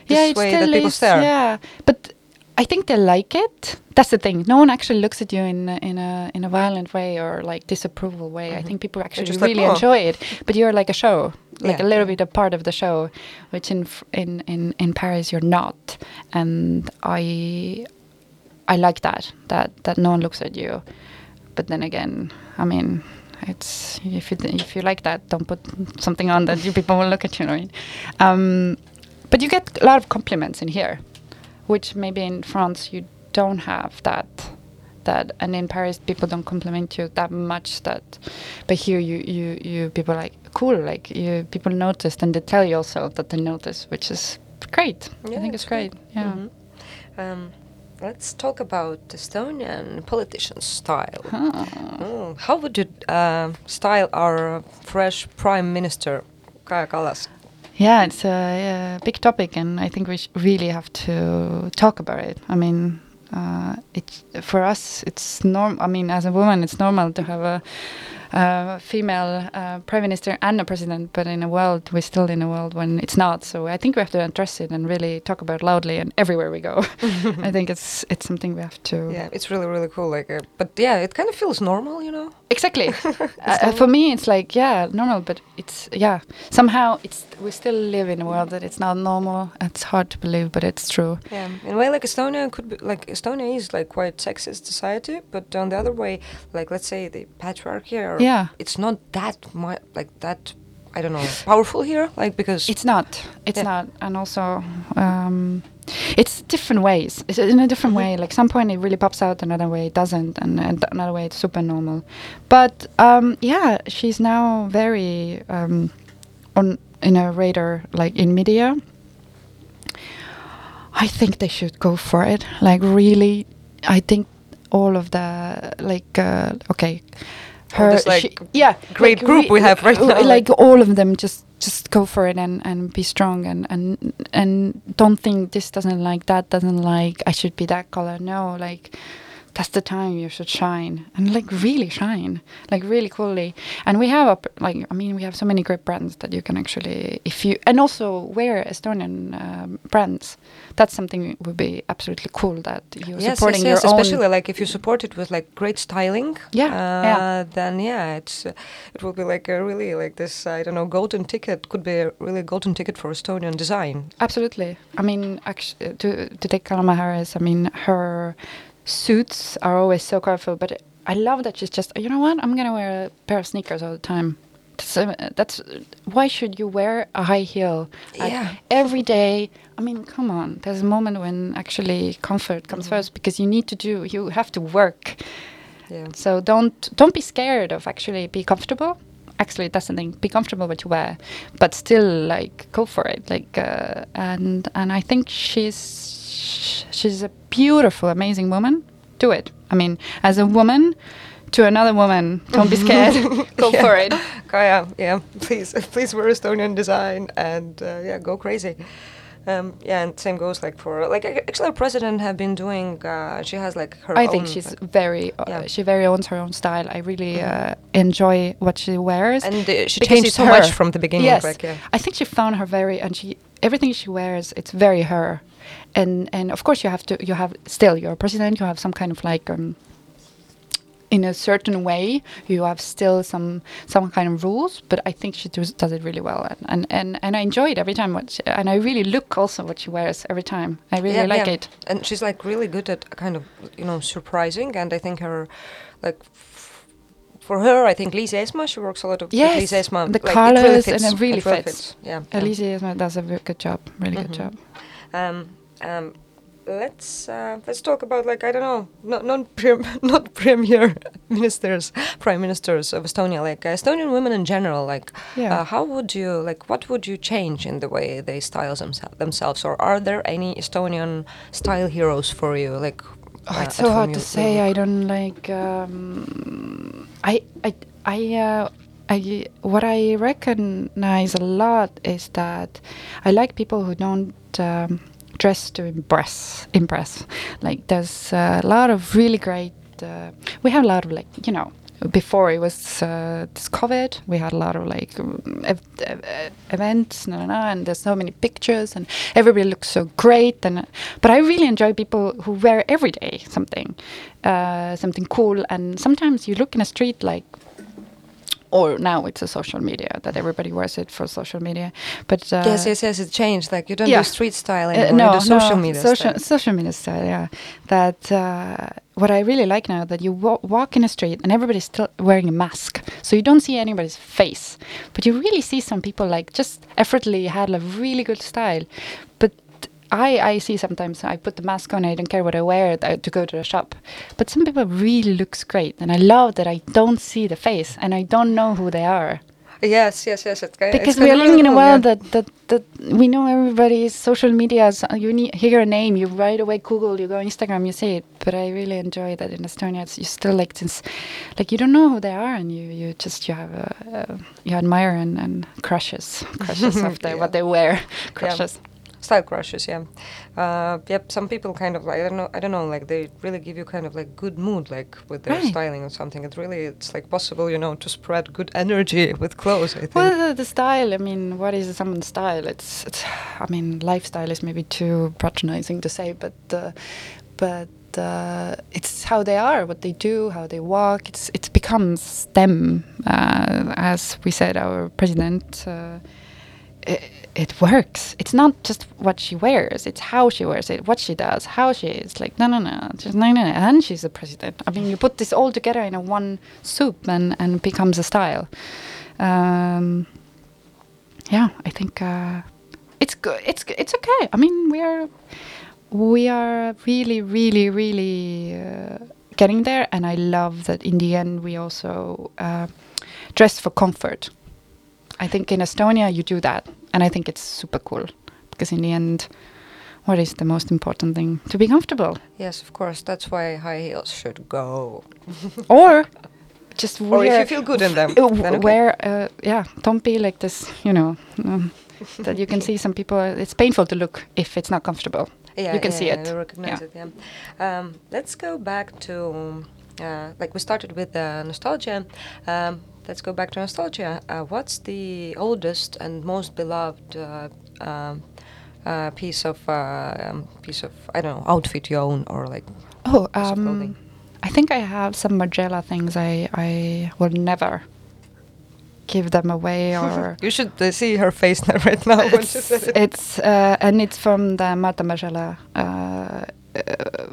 yeah, way still that people is, stare. Yeah, but I think they like it. That's the thing. No one actually looks at you in a- in a in a violent way or like disapproval way. I think people actually just like, really "Oh." enjoy it. But you're like a show, like Yeah. a little bit a part of the show, which in in in in Paris you're not. And I I like that that that no one looks at you. But then again, I mean. It's if you if you like that, don't put something on that you people will look at you. Right? Um, but you get a lot of compliments in here, which maybe in France you don't have that. That and in Paris people don't compliment you that much. That, but here you you you people like cool. Like you, people noticed, and they tell you also that they notice, which is great. Yeah, I think it's it's great. Yeah. Mhm. Um, let's talk about Estonian politician style. Huh. Mm, How would you uh, style our fresh prime minister, Kaja Kallas? Yeah, it's a, a big topic, and I think we really have to talk about it. I mean, uh, for us, it's norm. I mean, as a woman, it's normal to have a, a female uh, prime minister and a president, but in a world, we're still in a world when it's not. So I think we have to address it and really talk about it loudly and everywhere we go. [LAUGHS] I think it's it's something we have to. Yeah, it's really really cool. Like, uh, but yeah, it kind of feels normal, you know. Exactly. [LAUGHS] uh, for me, it's like yeah, normal, but it's yeah. Somehow, it's we still live in a world that it's not normal. It's hard to believe, but it's true. Yeah, in a way, like Estonia could be like Estonia is like quite sexist society, but on the other way, like let's say the patriarchy, or Yeah. it's not that much like that. I don't know, powerful here, like because It's not. It's Yeah. not. And also, um, it's different ways. It's in a different Mhm. way. Like some point it really pops out, another way it doesn't, and, and another way it's super normal. But um, yeah, she's now very um, on in a radar, like in media. I think they should go for it. Like really, I think all of the like uh, okay, All this, like, she- yeah great like, group we have right now, Like, like- all of them, just just go for it and and be strong and and and don't think this doesn't like that doesn't like I should be that color. No, like that's the time you should shine and like really shine like really coolly and we have up like i mean we have so many great brands that you can actually if you and also wear estonian um, brands that's something would be absolutely cool that you're yes, supporting yes, yes, your especially like if you support it with like great styling. Yeah, uh, yeah. Then yeah, it's uh, it will be like a really like this I don't know golden ticket could be a really golden ticket for Estonian design. Absolutely. I mean, actually, to to take Kalama Harris, I mean, her suits are always so colorful. But I love that she's just, you know what? I'm gonna wear a pair of sneakers all the time. That's, uh, that's why should you wear a high heel at Yeah. every day? I mean, come on. There's a moment when actually comfort comes first because you need to do. You have to work. Yeah. So don't don't be scared of actually be comfortable. Actually, that's the thing. Be comfortable what you wear, but still like go for it. Like uh, and and I think she's she's a beautiful, amazing woman. Do it. I mean, as a woman to another woman, don't be scared. [LAUGHS] [LAUGHS] go Yeah. for it. Kaja, yeah, please, [LAUGHS] please wear Estonian design and uh, yeah, go crazy. Um, yeah, and same goes like for like ac- actually our president have been doing. Uh, she has like her. I think she's like- very. Uh, Yeah. She very owns her own style. I really uh, enjoy what she wears. and uh, she changed so much from the beginning. Yes, Like, yeah. I think she found her very, and she everything she wears, it's very her, and and of course you have to you have still you're a president, you have some kind of like um, in a certain way you have still some some kind of rules, but I think she does, does it really well, and, and and and I enjoy it every time. What she, and I really look also what she wears every time. I really Yeah, like yeah. it. And she's like really good at kind of you know surprising, and I think her like. For her, I think Lisa Esma, she works a lot of Yes, Lisa Esma. the like, it colours really and fits, it really really fits. Yeah. yeah. Esma does a good job, really good Mhm. job. Um, um, let's uh, let's talk about like I don't know, not not [LAUGHS] not premier [LAUGHS] ministers, prime ministers of Estonia, like uh, Estonian women in general. Like, Yeah. uh, how would you like? What would you change in the way they style themse- themselves, or are there any Estonian style heroes for you? Like, Oh, uh, it's so hard to say. I don't like. Um, I I I. Uh, I what I recognize a lot is that I like people who don't um, dress to impress. Impress. Like there's a lot of really great. Uh, we have a lot of like you know before it was uh, this COVID, we had a lot of like um, ev- ev- ev- events, na, na, na, and there's so many pictures, and everybody looks so great. And uh, but I really enjoy people who wear every day something, uh, something cool. And sometimes you look in a street like. Or now it's a social media that everybody wears it for social media, but uh, yes, yes, yes. It changed. Like you don't yeah. do street style uh, anymore. no, you do social no, media. social style. social media style. Yeah, that uh, what I really like now that you wa- walk in a street and everybody's still wearing a mask, so you don't see anybody's face, but you really see some people like just effortlessly had a really good style. I, I see sometimes I put the mask on I don't care what I wear uh, to go to the shop but some people really looks great and I love that I don't see the face and I don't know who they are Yes, yes, yes. It, because we are living in a world that, that that we know everybody's social media. So you need, hear a name, you right away Google, you go Instagram, you see it. But I really enjoy that in Estonia. It's, you still like since, like you don't know who they are, and you you just you have a, uh, you admire and, and crushes crushes [LAUGHS] of the, Yeah. what they wear, crushes. Style crushes yeah uh, yep some people kind of like i don't know i don't know like they really give you kind of like good mood like with their Right. styling or something it really it's like possible you know to spread good energy [LAUGHS] with clothes i think Well, the, the style. I mean, what is someone's style? It's, it's. I mean, lifestyle is maybe too patronizing to say, but, uh, but uh, it's how they are, what they do, how they walk. It's it becomes them. Uh, as we said, our president. Uh, it, works. It's not just what she wears; it's how she wears it, what she does, how she is. Like no, no, no, just no, no, no. And she's a president. I mean, you put this all together in a one soup, and and becomes a style. Um, yeah, I think uh, it's good. It's it's okay. I mean, we are we are really, really, really uh, getting there, and I love that in the end we also uh, dress for comfort. I think in Estonia you do that, and I think it's super cool because in the end, what is the most important thing? To be comfortable, yes of course that's why high heels should go [LAUGHS] or just wear. or if you feel good in them uh, okay. wear uh, yeah don't be like this you know um, that you can see some people it's painful to look if it's not comfortable yeah, you can yeah, see yeah, it. you recognize Yeah. it yeah um, let's go back to uh, like we started with uh, nostalgia um, let's go back to nostalgia uh, what's the oldest and most beloved uh, um, uh, piece of uh, um, piece of I don't know outfit you own or like oh piece of clothing? um, i think i have some Margiela things i i will never give them away [LAUGHS] or you should uh, see her face [LAUGHS] right now when she said it's, it. it's uh, and it's from the Martin Margiela uh, uh,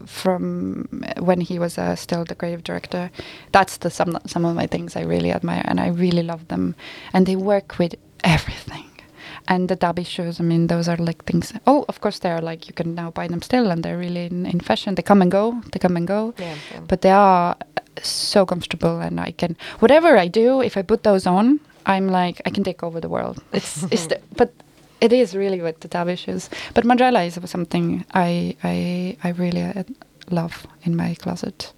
from when he was uh, still the creative director. That's the some some of my things I really admire and I really love them, and they work with everything. And the Tabi shoes, I mean, those are like things. Oh, of course, they are like you can now buy them still, and they're really in, in fashion. They come and go. They come and go yeah, yeah. but they are so comfortable and i can whatever i do if i put those on i'm like i can take over the world it's, it's the, but it is really with the Tabi shoes but Margiela is something i i i really uh, love in my closet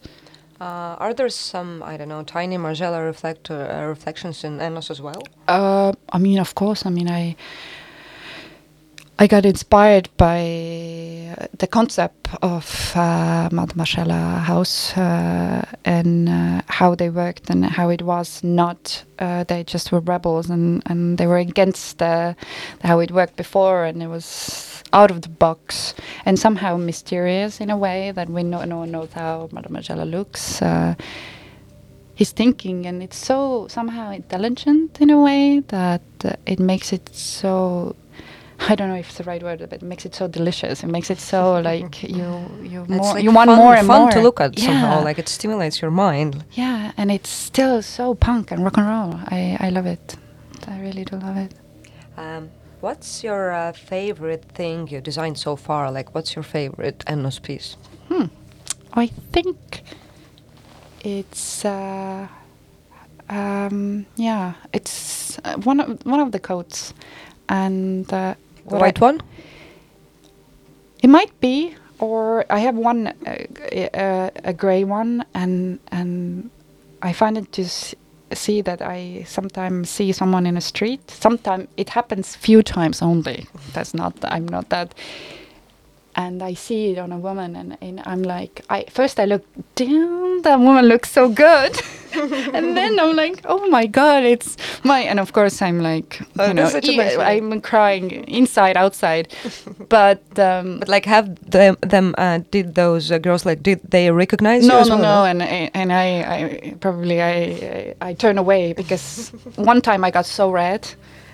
Uh, are there some I don't know tiny Margiela reflector uh, reflections in Ennos as well? Uh, I mean, of course. I mean, I I got inspired by uh, the concept of uh, Martin Margiela House uh, and uh, how they worked and how it was not. Uh, they just were rebels and, and they were against the, how it worked before and it was out of the box and somehow mysterious in a way that we know, no one knows how Martin Margiela looks. Uh, his thinking and it's so somehow intelligent in a way that uh, it makes it so [LAUGHS] I don't know if it's the right word, but it makes it so delicious. It makes it so [LAUGHS] like you you more like you want fun, more and fun more to look at somehow. Like it stimulates your mind. yeah, and it's still so punk and rock and roll. I I love it. I really do love it. Um, what's your uh, favorite thing you designed so far? Like, what's your favorite Ennos piece? Hmm. I think it's uh, um, yeah, it's uh, one of one of the coats, and uh, The I- one? It might be, or I have one, uh, uh, a grey one, and and I find it to see that I sometimes see someone in a street. Sometimes it happens few times only. That's not. I'm not that. And I see it on a woman, and, and I'm like, I first I look, damn, that woman looks so good, [LAUGHS] and then I'm like, oh my god, it's my, and of course I'm like, Oh, you know, that's such a e-. I'm crying inside, outside, but um, But like, have them them uh, did those uh, girls like did they recognize you? no, as no, well, no, and I- and I, I probably I, I I turn away because one time I got so red.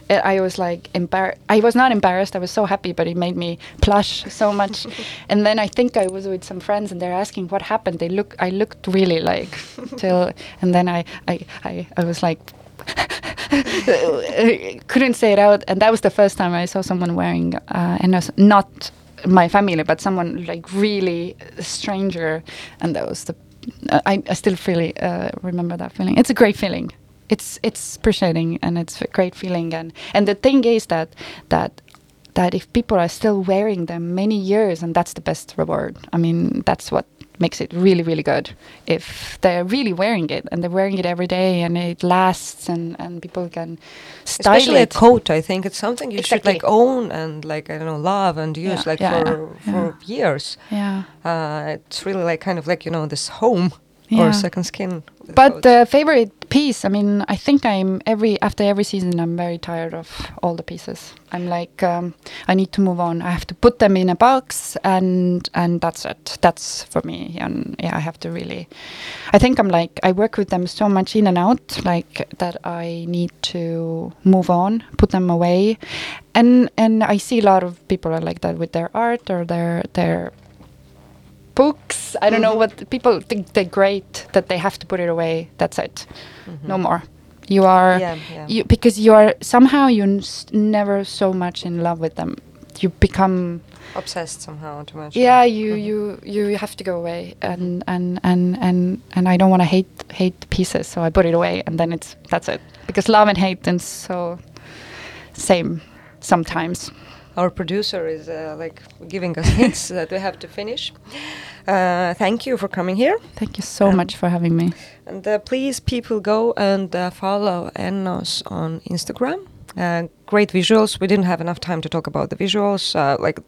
I was like embarrassed. I was not embarrassed. I was so happy, but it made me blush so much. [LAUGHS] and then I think I was with some friends, and they're asking what happened. They look. I looked really like [LAUGHS] till, and then I, I, I, I was like. [LAUGHS] couldn't say it out and that was the first time i saw someone wearing uh, and not my family but someone like really a stranger and that was the uh, I, I still really uh, remember that feeling it's a great feeling it's it's appreciating and it's a great feeling. And and the thing is that that that if people are still wearing them many years and that's the best reward. I mean that's what makes it really really good. If they're really wearing it and they're wearing it every day and it lasts and and people can style Especially it. a coat, I think it's something you should like own and like I don't know love and use Yeah, like yeah, for yeah, for years. yeah. Uh, it's really like kind of like you know this home Yeah. or second skin. But the favorite piece, I mean, I think I'm every after every season, I'm very tired of all the pieces. I'm like, um, I need to move on. I have to put them in a box, and and that's it. That's for me. And yeah, I have to really. I think I'm like I work with them so much in and out, like that. I need to move on, put them away, and and I see a lot of people are like that with their art or their their books. I don't know mm-hmm. what people think they're great that they have to put it away. That's it. Mm-hmm. No more. You are Yeah, yeah. you because you are somehow you're never so much in love with them. You become obsessed somehow too much. yeah. You mm-hmm. you you have to go away and and and and and I don't want to hate hate pieces, so I put it away and then it's that's it. Because love and hate and so same sometimes. Our producer is uh, like giving us hints that we have to finish. Uh, thank you for coming here. Thank you so Um, much for having me. And uh, please, people, go and uh, follow Ennos on Instagram. Uh, great visuals. We didn't have enough time to talk about the visuals. Uh, like,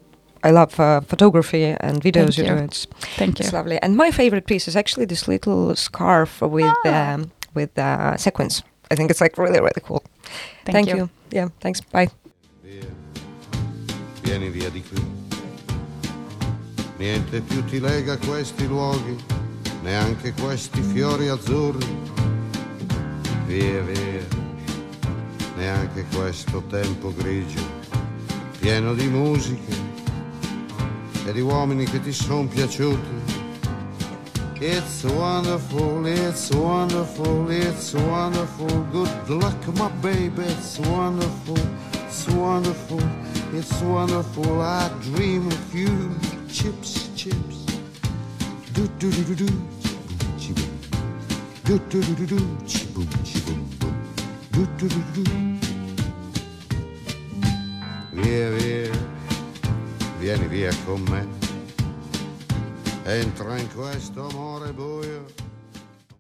I love uh, photography and videos Thank you, you. do. It's, Thank you. it's lovely. And my favorite piece is actually this little scarf with Ah. um, with uh, sequins. I think it's like really really cool. Thank you. Yeah. Thanks. Bye. Vieni via di qui. Niente più ti lega questi luoghi, neanche questi fiori azzurri. Via, via, neanche questo tempo grigio, pieno di musiche e di uomini che ti sono piaciuti. It's wonderful, it's wonderful, it's wonderful. Good luck, my baby, it's wonderful, it's wonderful, it's wonderful. I dream of you, chips, chips. Do do do do do, chi boom, do do do do do, chi boom, chi boom boom, do do do do do. Via, via, vieni via con me. Entra in questo amore buio